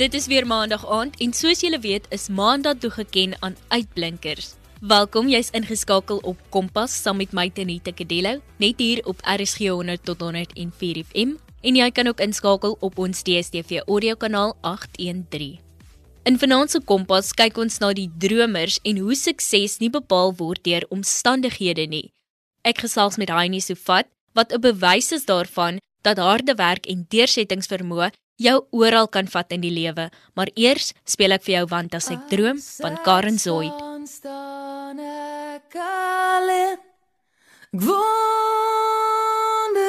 Dit is weer maandag aand en soos julle weet is maandag toegeken aan uitblinkers. Welkom, jy's ingeskakel op Kompas saam met my Tenita Kadello, net hier op RSG 100 tot 104 FM en jy kan ook inskakel op ons DStv audio kanaal 813. In Vanaand se Kompas kyk ons na die dromers en hoe sukses nie bepaal word deur omstandighede nie. Ek gesels met Heinie Sofat wat 'n bewys is daarvan dat harde werk en deursettingsvermoë jou oral kan vat in die lewe, maar eers speel ek vir jou want as ek droom van Karen Zoid. Wonder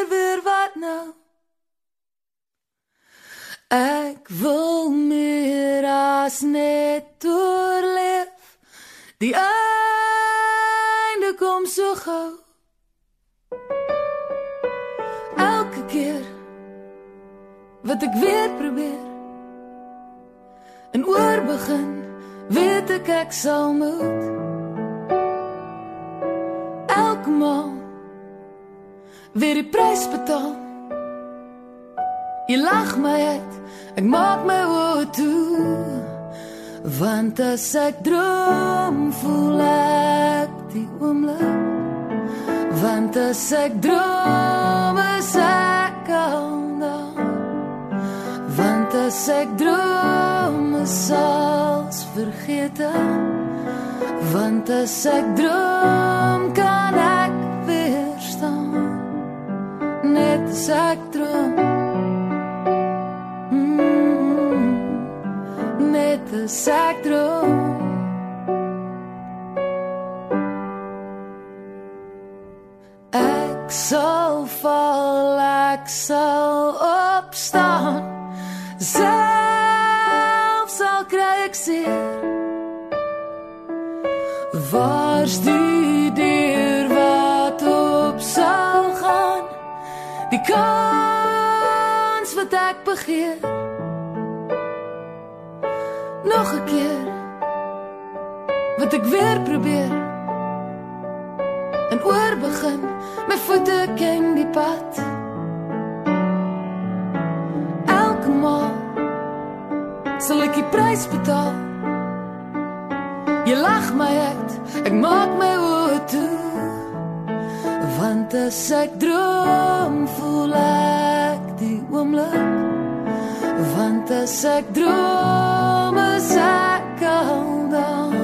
weer wat nou. Ek wil meer as net oorleef Die einde kom so gou wat ek weer probeer. En oor begin weet ek ek sal moet. Elke maal weer die prys betaal. Jy lag my uit ek maak my oë toe. Want as ek droom voel ek die oomblik. Want as ek droom is ek as ek droom sals vergeet want as ek droom kan ek weer staan net as ek droom. Mm, net as ek droom. Ek sal val ek sal begeer nog 'n keer wat ek weer probeer en oor begin my voete ken die pad sal ek die prys betaal. Jy lag my uit, ek maak my oë toe. Want as ek droom, voel ek die oomblik. Want as ek droom, is ek al daar.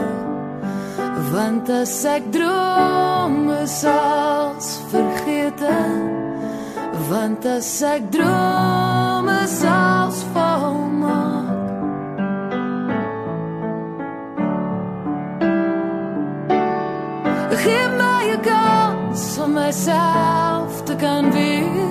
Want as ek droom, is alles vergete. Want as ek droom, is alles volmaak. Geef my 'n kans om myself te kan wees.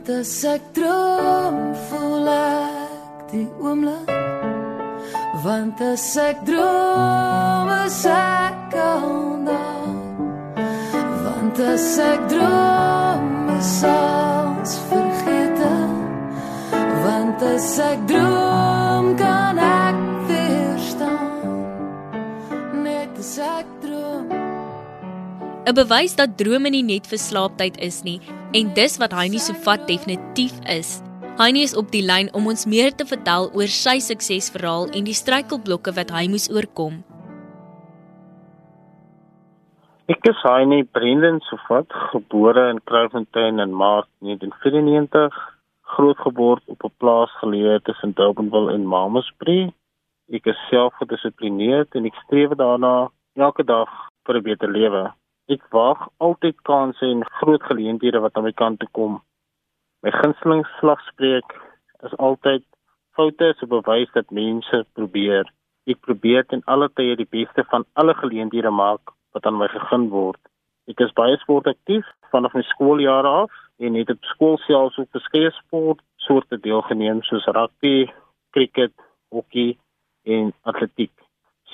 Want as ek droom, voel ek die oomblik want as ek droom is ek aldaar want as ek droom is alles vergete want as ek droom kan ek weer staan net as ek droom. 'n bewys dat drome nie net vir slaaptyd is nie en dis wat hy nie so vat definitief is Heinie is op die lyn om ons meer te vertel oor sy suksesverhaal en die struikelblokke wat hy moes oorkom. Ek is Heinie Brendan Sofat, gebore in Kraaifontein in Maart 1994, grootgeword op 'n plaas geleë tussen Durbanville en Mamasbury. Ek is self gedissiplineerd en ek streef daarna elke dag vir 'n beter lewe. Ek wag altyd kansse en groot geleenthede wat aan my kant toe kom My gunsteling slagspreuk is altyd foute is 'n bewys dat mense probeer. Ek probeer ten alle tye die beste van alle geleenthede maak wat aan my gegee word. Ek is baie sportaktief vanaf my skooljare af en het op skool selfs op verskeie sportsoorte deelgeneem soos rugby, cricket, hokkie en atletiek.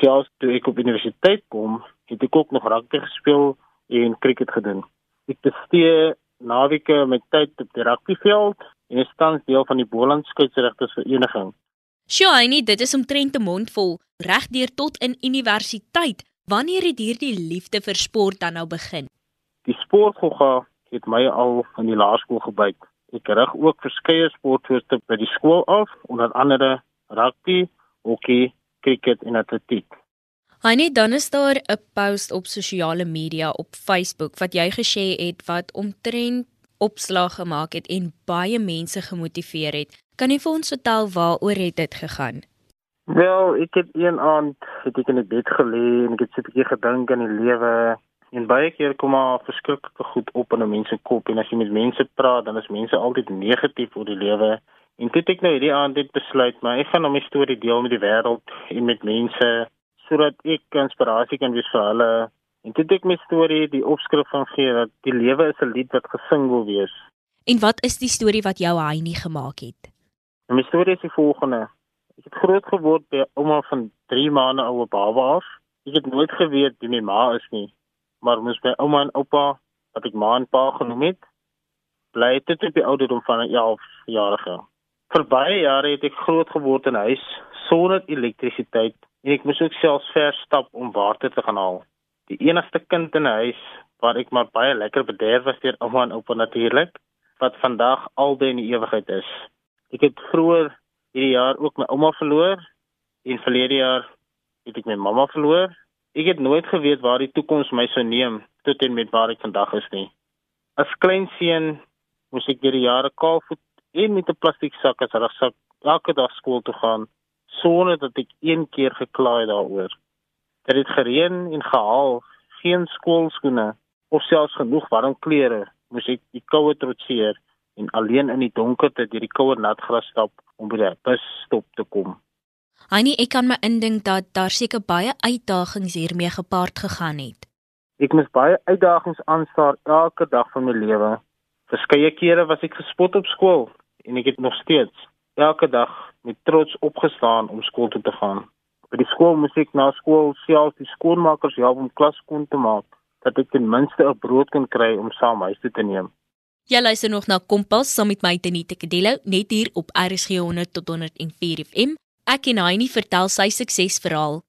Selfs toe ek op universiteit kom, het ek ook nog rugby gespeel en cricket gedoen. Ek bestee naweke met tyd op die rugbyveld en is tans deel van die Boland Skeieregtersvereniging. Sjoe, dit is omtrent 'n mondvol regdeur tot in universiteit. Wanneer het hierdie liefde vir sport dan nou begin? Die sportgogga het my al in die laerskool gebyt. Ek rig ook verskeie sportsoorte by die skool af, onder andere rugby, hokkie, cricket en atletiek. Hy dan is daar 'n post op sosiale media op Facebook wat jy gesê het wat omtrent opslag gemaak het en baie mense gemotiveer het. Kan jy vir ons vertel waaroor het dit gegaan? Wel, ek het een aand het ek in die bed gelê en ek het sit 'n bietjie gedink aan die lewe en baie keer kom maar verskriklike goed op in 'n mens se kop en as jy met mense praat, dan is mense altyd negatief oor die lewe. En toe het ek nou hierdie aand dit besluit, maar ek gaan nou my storie deel met die wêreld en met mense sodat ek inspirasie kan wees vir hulle En dit ek my storie die opskrif van gee dat die lewe is 'n lied wat gesing wil wees. En wat is die storie wat jou nie gemaak het? My storie is die volgende. Ek het groot geword by ouma van 3 maande oue baba af. Ek het nooit geweet wie my ma is nie, maar moes my ouma en oupa wat ek ma en pa genoem het, bly dit op die ouderdom van 'n 11 jarige. Vir baie jare het ek groot geword in 'n huis sonder elektrisiteit en ek moes ook selfs ver stap om water te gaan haal die enigste kind in 'n huis waar ek maar baie lekker bederf was deur ouma en oupa natuurlik wat vandag albei in die ewigheid is. Ek het vroeër hierdie jaar ook my ouma verloor en verlede jaar het ek my mamma verloor. Ek het nooit geweet waar die toekoms my sou neem tot en met waar ek vandag is nie. As klein seun moes ek hierdie jare kaalvoet en met 'n plastiek sak as rugsak elke dag skool toe gaan sonder dat ek een keer gekla het daaroor. Dit het gereën en gehaal, geen skoolskoene of selfs genoeg warm klere. Moes ek die koue trotseer en alleen in die donkerte deur die koue nat gras stap om by die bus stop te kom. Annie, ek kan my indink dat daar seker baie uitdagings hiermee gepaard gegaan het. Ek moes baie uitdagings aanstaar elke dag van my lewe. Verskeie kere was ek gespot op skool en ek het nog steeds elke dag met trots opgestaan om skool toe te gaan. By die skool moes ek na skool self die skoonmakers help om klas skoon te maak, dat ek ten minste 'n brood kan kry om saam huis toe te neem. Jy luister nog na Kompas saam met my Tenita Kadello net hier op RSG 100 tot 104 FM. Ek en Heinie vertel sy suksesverhaal.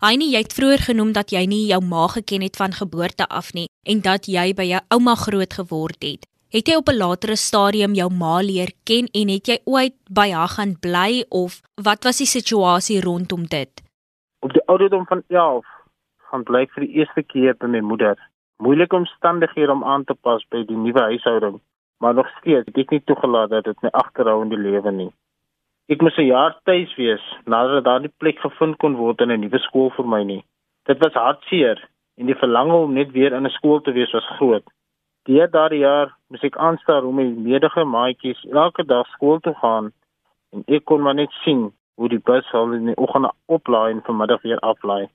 Heinie, jy het vroeër genoem dat jy nie jou ma geken het van geboorte af nie en dat jy by jou ouma groot geword het. Het jy op 'n latere stadium jou ma leer ken en het jy ooit by haar gaan bly of wat was die situasie rondom dit? Op die ouderdom van 11 gaan bly vir die eerste keer by my moeder. Moeilike omstandighede om aan te pas by die nuwe huishouding, maar nog steeds het ek nie toegelaat dat dit my agterhou in die lewe nie. Ek moes 'n jaar tuis wees nadat daar nie plek gevind kon word in 'n nuwe skool vir my nie. Dit was hartseer en die verlange om net weer in 'n skool te wees was groot. Deur daardie jaar moes ek aanstaar hoe my medige maatjies elke dag skool toe gaan en ek kon maar net sien hoe die bus hulle in die oggend oplaai en vanmiddag weer aflaai.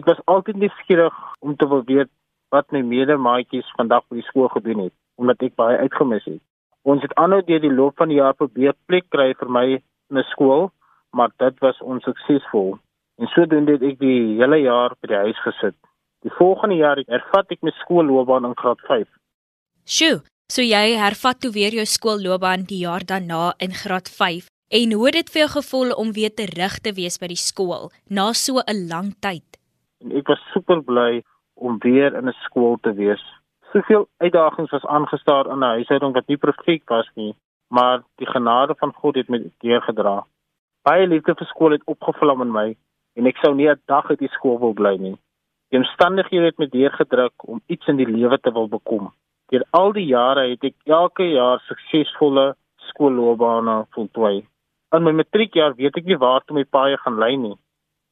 Ek was altyd nuuskierig om te wil weet wat my medemaatjies vandag by die skool gedoen het, omdat ek baie uitgemis het. Ons het aanhou deur die loop van die jaar probeer plek kry vir my in 'n skool, maar dit was onsuksesvol. En sodoende het ek die hele jaar by die huis gesit. Die volgende jaar hervat ek my skoolloopbaan in graad 5. Sjoe, so jy hervat toe weer jou skoolloopbaan die jaar daarna in graad 5 en hoe het dit vir jou gevoel om weer terug te wees by die skool na so 'n lang tyd? En ek was super bly om weer in 'n skool te wees. Soveel uitdagings was aangestaar in 'n huishouding wat nie perfek was nie, maar die genade van God het my deurgedra. Baie liefde vir skool het opgevlam in my en ek sou nie 'n dag uit die skool wil bly nie. Die omstandighede het my deurgedruk om iets in die lewe te wil bekom. Deur al die jare het ek elke jaar suksesvolle skoolloopbane voltooi. In my matriekjaar weet ek nie waar toe my paai gaan lei nie.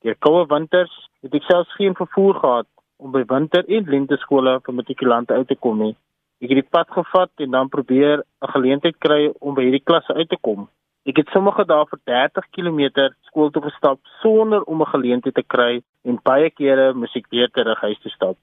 Deur koue winters het ek selfs geen vervoer gehad om by winter- en lenteskole vir matrikulante uit te kom nie. Ek het die pad gevat en dan probeer 'n geleentheid kry om by hierdie klasse uit te kom. Ek het sommige dae vir 30 km skool toe gestap sonder om 'n geleentheid te kry en baie kere moes ek weer terug huis toe stap.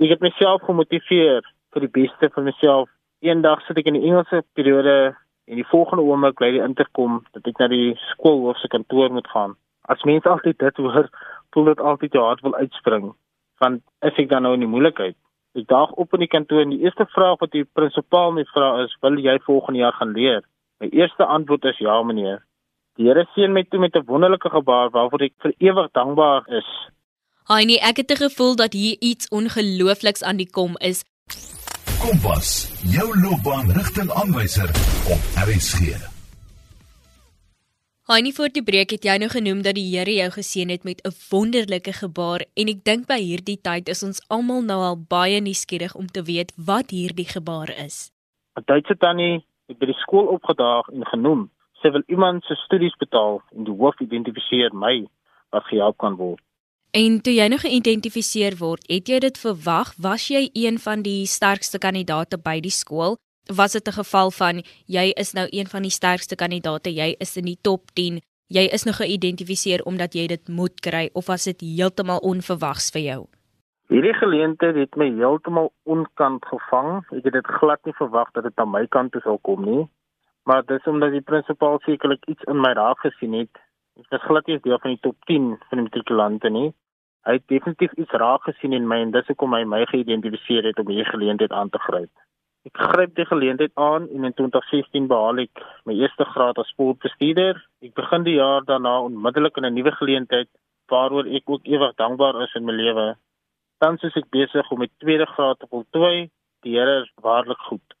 Ek het myself gemotiveer vir die beste vir myself. Eendag sit ek in die Engelse periode en die volgende oomblik bly die interkom dat ek na die skoolhoof se kantoor moet gaan. As mense altyd dit hoor, voel dit altyd jou hart wil uitspring. Want is ek dan nou in die moeilikheid? Ek daag op in die kantoor en die eerste vraag wat die prinsipaal my vra is: "Wil jy volgende jaar gaan leer?" My eerste antwoord is: "Ja, meneer." Die Here seën my toe met 'n wonderlike gebaar waarvoor ek vir ewig dankbaar is. Haai, ek het 'n gevoel dat hier iets ongeloofliks aan die kom is. Kompas, jou loopbaanrigtingaanwyser op RSG. Heinie voor die breek het jy nou genoem dat die Here jou geseën het met 'n wonderlike gebaar en ek dink by hierdie tyd is ons almal nou al baie nuuskierig om te weet wat hierdie gebaar is. 'n Duitse tannie het by die skool opgedaag en genoem sy wil iemand se studies betaal en die hoof identifiseer my wat gehelp kan word. En toe jy nou geïdentifiseer word, het jy dit verwag? Was jy een van die sterkste kandidaate by die skool? was dit 'n geval van jy is nou een van die sterkste kandidaate, jy is in die top 10, jy is nou geïdentifiseer omdat jy dit moet kry of was dit heeltemal onverwags vir jou? Hierdie geleentheid het my heeltemal onkant gevang. Ek het dit glad nie verwag dat dit aan my kant toe sou kom nie. Maar dis omdat die prinsipaal sekerlik iets in my raak gesien het. Ek was glad nie deel van die top 10 van die matrikulante nie. Hy het definitief iets raak gesien in my en dis hoekom hy my geïdentifiseer het om hierdie geleentheid aan te gryp. Ek gryp die geleentheid aan en in 2016 behaal ek my eerste graad as sportbestuurder. Ek begin die jaar daarna onmiddellik in 'n nuwe geleentheid waaroor ek ook ewig dankbaar is in my lewe. Tans is ek besig om my tweede graad te voltooi. Die Here is waarlik goed.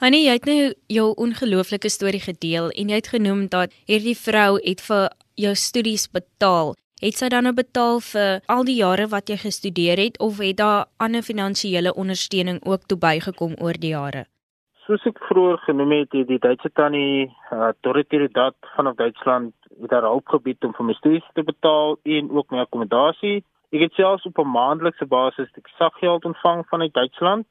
Hannie, jy het nou jou ongelooflike storie gedeel en jy het genoem dat hierdie vrou het vir jou studies betaal. Het sy dan nou betaal vir al die jare wat jy gestudeer het of het daar ander finansiële ondersteuning ook toe bygekom oor die jare? Soos ek vroeër genoem het, het die Duitse tannie uh, Dorothee Ridat van Duitsland het haar hulp gebied om vir my studies te betaal en ook my akkommodasie. Ek het selfs op 'n maandelikse basis die saggeld ontvang vanuit Duitsland.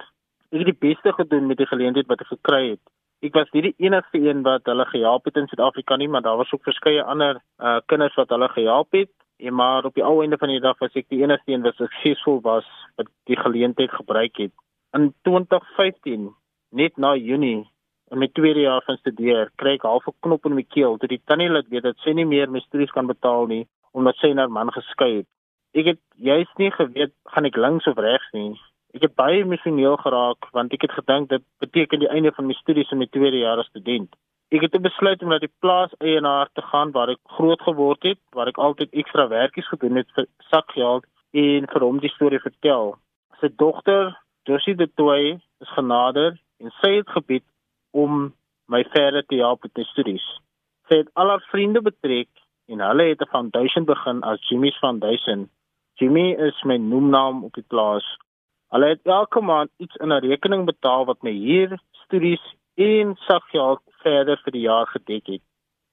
Ek het die beste gedoen met die geleentheid wat ek gekry het. Ek was nie die enigste een wat hulle gehelp het in Suid-Afrika nie, maar daar was ook verskeie ander uh, kinders wat hulle gehelp het. En maar op die ou einde van die dag was ek die enigste een wat suksesvol was wat die geleentheid gebruik het. In 2015, net na Junie, in my tweede jaar van studeer, kry ek half 'n knop in my keel toe die tannie laat weet dat sy nie meer my studies kan betaal nie omdat sy na 'n man geskei het. Ek het juist nie geweet gaan ek links of regs nie. Ek het baie emosioneel geraak want ek het gedink dit beteken die einde van my studies in my tweede jaar as student. Ek het besluit om na die plaas eienaar te gaan waar ek groot geword het, waar ek altyd ekstra werkies gedoen het vir sakgeld en vir hom die storie vertel. Sy dogter, Josie de Toey, is genader en sy het gebied om my verder te help met my studies. Sy het al haar vriende betrek en hulle het 'n foundation begin as Jimmy's Foundation. Jimmy is my noemnaam op die plaas. Hulle het elke maand iets in 'n rekening betaal wat my hier studies en sakgeld verder vir die jaar gedek het.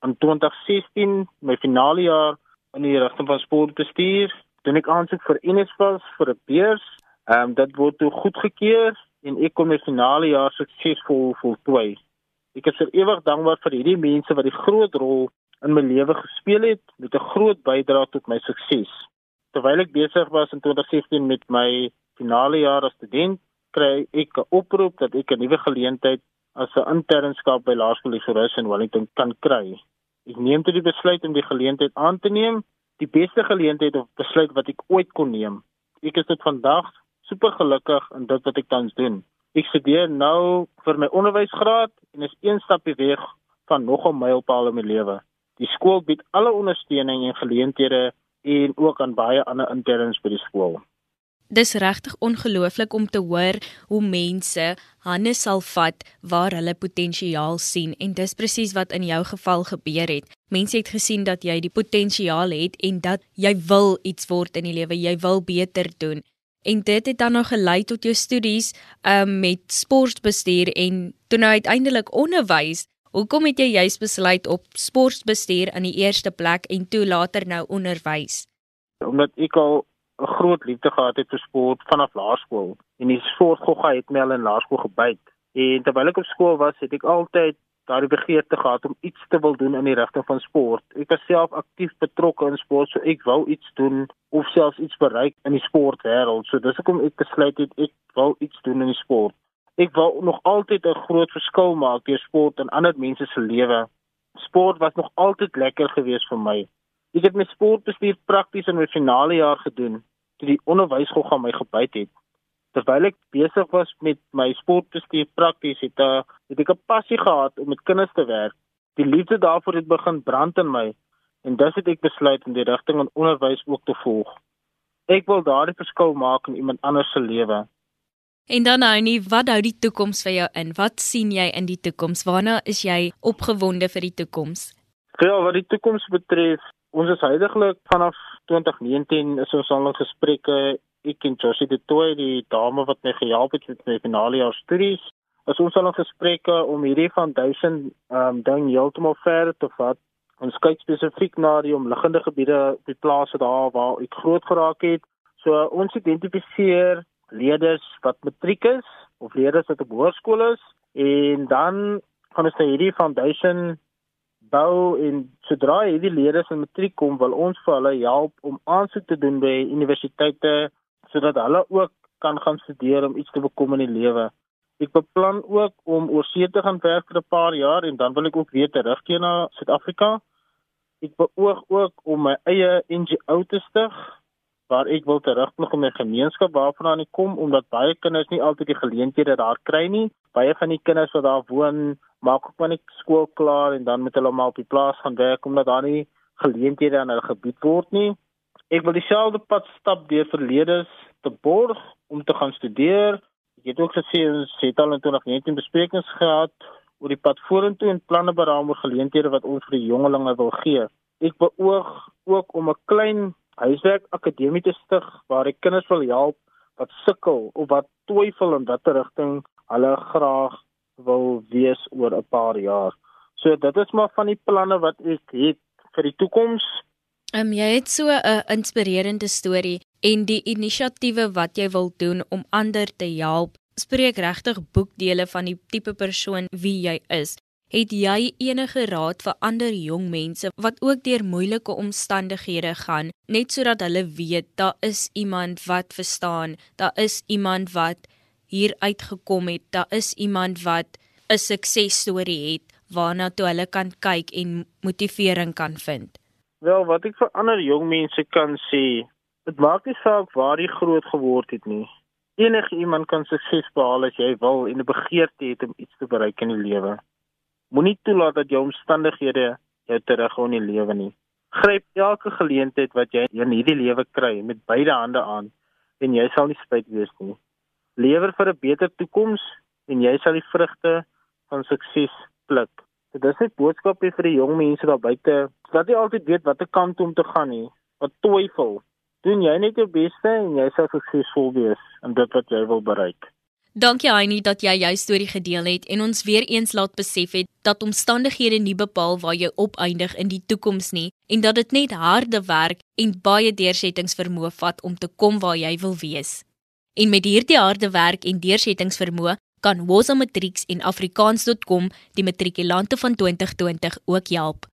In 2016, my finale jaar in die rigting van sportbestuur, doen ek aansoek vir NSFAS vir 'n beurs. Ehm um, dit word toe goedgekeur en ek kom my finale jaar suksesvol voltooi. Ek is ewig dankbaar vir hierdie mense wat die groot rol in my lewe gespeel het met 'n groot bydrae tot my sukses. Terwyl ek besig was in 2016 met my finale jaar as student, kry ek 'n oproep dat ek 'n nuwe geleentheid as 'n internskap by Laerskool Igoris in Wellington kan kry. Ek neem toe die besluit om die geleentheid aan te neem, die beste geleentheid of besluit wat ek ooit kon neem. Ek is tot vandag super gelukkig in dit wat ek tans doen. Ek studeer nou vir my onderwysgraad en is een stapie weg van nog 'n mylpaal in my lewe. Die skool bied alle ondersteuning en geleenthede en ook aan baie ander interns by die skool. Dis regtig ongelooflik om te hoor hoe mense hande sal vat waar hulle potensiaal sien en dis presies wat in jou geval gebeur het. Mense het gesien dat jy die potensiaal het en dat jy wil iets word in die lewe, jy wil beter doen. En dit het dan nou gelei tot jou studies um, met sportbestuur en toe nou uiteindelik onderwys. Hoekom het jy juist besluit op sportbestuur aan die eerste plek en toe later nou onderwys? Omdat ek al 'n groot liefde gehad het vir sport vanaf laerskool en die sportgogga het my al in laerskool gebyt. En terwyl ek op skool was, het ek altyd daardie begeerte gehad om iets te wil doen in die rigting van sport. Ek was self aktief betrokke in sport, so ek wou iets doen of selfs iets bereik in die sportwêreld. So dis hoekom ek besluit het ek wou iets doen in die sport. Ek wou nog altyd 'n groot verskil maak deur sport in ander mense se lewe. Sport was nog altyd lekker geweest vir my. Ek het my sportbestuur prakties in my finale jaar gedoen toe die onderwysgogga my gebyt het. Terwyl ek besig was met my sportbestuur prakties, het, uh, het ek 'n passie gehad om met kinders te werk. Die liefde daarvoor het begin brand in my en dus het ek besluit om die rigting in onderwys ook te volg. Ek wil daardie verskil maak in iemand anders se lewe. En dan nou nie, wat hou die toekoms vir jou in? Wat sien jy in die toekoms? Waarna is jy opgewonde vir die toekoms? Ja, wat die toekoms betref, ons is heidaglik vanaf 2019 is ons al in gesprekke. Ek en Josie de Tooi die dame wat my gehelp het met my finale jaar studies is ons al in gesprekke om hierdie van 1000 ehm um, ding heeltemal verder te vat. Ons kyk spesifiek na die omliggende gebiede op die plase daar waar ek groot geraak het. So ons identifiseer leerders wat matriek is of leerders wat op hoërskool is en dan gaan ons na hierdie 1000 bou en sodra hierdie leerders in matriek kom, wil ons vir hulle help om aansoek te doen by universiteite sodat hulle ook kan gaan studeer om iets te bekom in die lewe. Ek beplan ook om oorsee te gaan werk vir 'n paar jaar en dan wil ek ook weer terugkeer na Suid-Afrika. Ek beoog ook om my eie NGO te stig waar ek wil terugkom in my gemeenskap waarvan ek kom omdat baie kinders nie altyd die geleenthede daar kry nie. Baie van die kinders wat daar woon maak ook maar net skool klaar en dan moet hulle maar op die plaas gaan werk omdat daar nie geleenthede aan hulle gebied word nie. Ek wil dieselfde pad stap deur verledes te borg om te gaan studeer. Ek het ook gesê ons het al in 2019 besprekings gehad oor die pad vorentoe en planne beraam oor geleenthede wat ons vir die jongelinge wil gee. Ek beoog ook om 'n klein huiswerk akademie te stig waar ek kinders wil help wat sukkel of wat twyfel in watter rigting hulle graag wil wees oor 'n paar jaar. So dit is maar van die planne wat ek het vir die toekoms. Ehm um, jy het so 'n inspirerende storie en die inisiatiewe wat jy wil doen om ander te help. Spreek regtig boekdele van die tipe persoon wie jy is. Het jy enige raad vir ander jong mense wat ook deur moeilike omstandighede gaan, net sodat hulle weet daar is iemand wat verstaan, daar is iemand wat hier uitgekom het, daar is iemand wat 'n suksesstorie het waarna toe hulle kan kyk en motivering kan vind. Wel, wat ek vir ander jong mense kan sê, dit maak nie saak waar jy groot geword het nie. Enige iemand kan sukses behaal as jy wil en 'n begeerte het om iets te bereik in die lewe. Moenie toelaat dat jou omstandighede jou terughou in die lewe nie. Gryp elke geleentheid wat jy in hierdie lewe kry met beide hande aan en jy sal nie spyt wees nie lewer vir 'n beter toekoms en jy sal die vrugte van sukses pluk. Dit is 'n boodskap vir die jong mense daar buite wat nie altyd weet watter kant om te gaan nie, wat twyfel. Doen jy net jou beste en jy sal suksesvol wees in dit wat jy wil bereik. Dankie Heini dat jy jou storie gedeel het en ons weer eens laat besef het dat omstandighede nie bepaal waar jy opeindig in die toekoms nie en dat dit net harde werk en baie deursettingsvermoë vat om te kom waar jy wil wees. En met hierdie harde werk en deursettingsvermoë kan Woza Matrix en Afrikaans.com die matrikulante van 2020 ook help.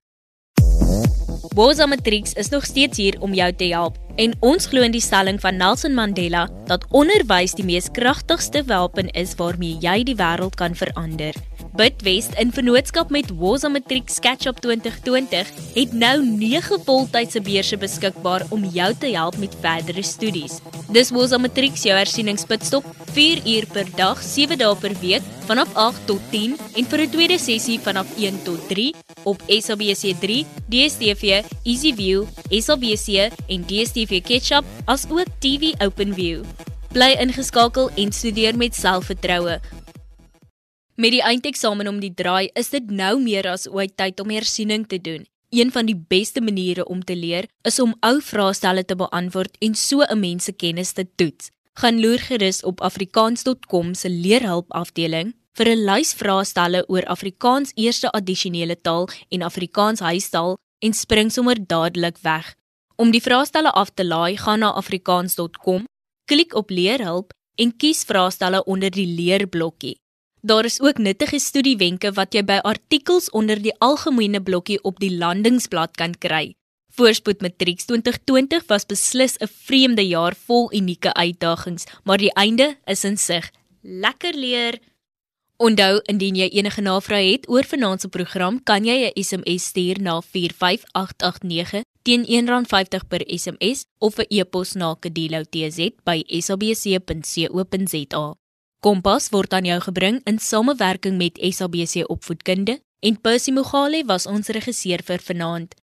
Woza Matrix is nog steeds hier om jou te help en ons glo in die stelling van Nelson Mandela dat onderwys die mees kragtigste wapen is waarmee jy die wêreld kan verander. Bidwest in vennootskap met Woza Matriek Sketchup 2020 het nou 9 voltydse beurse beskikbaar om jou te help met verdere studies. Dis Woza Matriek se hersieningspitstop 4 uur per dag, 7 dae per week vanaf 8 tot 10 en vir 'n tweede sessie vanaf 1 tot 3 op SABC3, DStv, EasyView, SABC en DStv Ketchup as ook TV OpenView. Bly ingeskakel en studeer met selfvertroue Met die eindeksamen om die draai, is dit nou meer as ooit tyd om hersiening te doen. Een van die beste maniere om te leer is om ou vraestelle te beantwoord en so 'n mens se kennis te toets. Gaan loer gerus op afrikaans.com se leerhulp afdeling vir 'n lys vraestelle oor Afrikaans eerste addisionele taal en Afrikaans huistaal en spring sommer dadelik weg. Om die vraestelle af te laai, gaan na afrikaans.com, klik op leerhulp en kies vraestelle onder die leerblokkie. Daar is ook nuttige studiewenke wat jy by artikels onder die algemene blokkie op die landingsblad kan kry. Voorspoed Matriek 2020 was beslis 'n vreemde jaar vol unieke uitdagings, maar die einde is in sig. Lekker leer. Onthou, indien jy enige navrae het oor vanaand se program, kan jy 'n SMS stuur na 45889 teen R1.50 per SMS of 'n e-pos na kedeloutz@sabc.co.za. Kompas word aan jou gebring in samewerking met SABC Opvoedkunde en Percy Mogale was ons regisseur vir vanaand.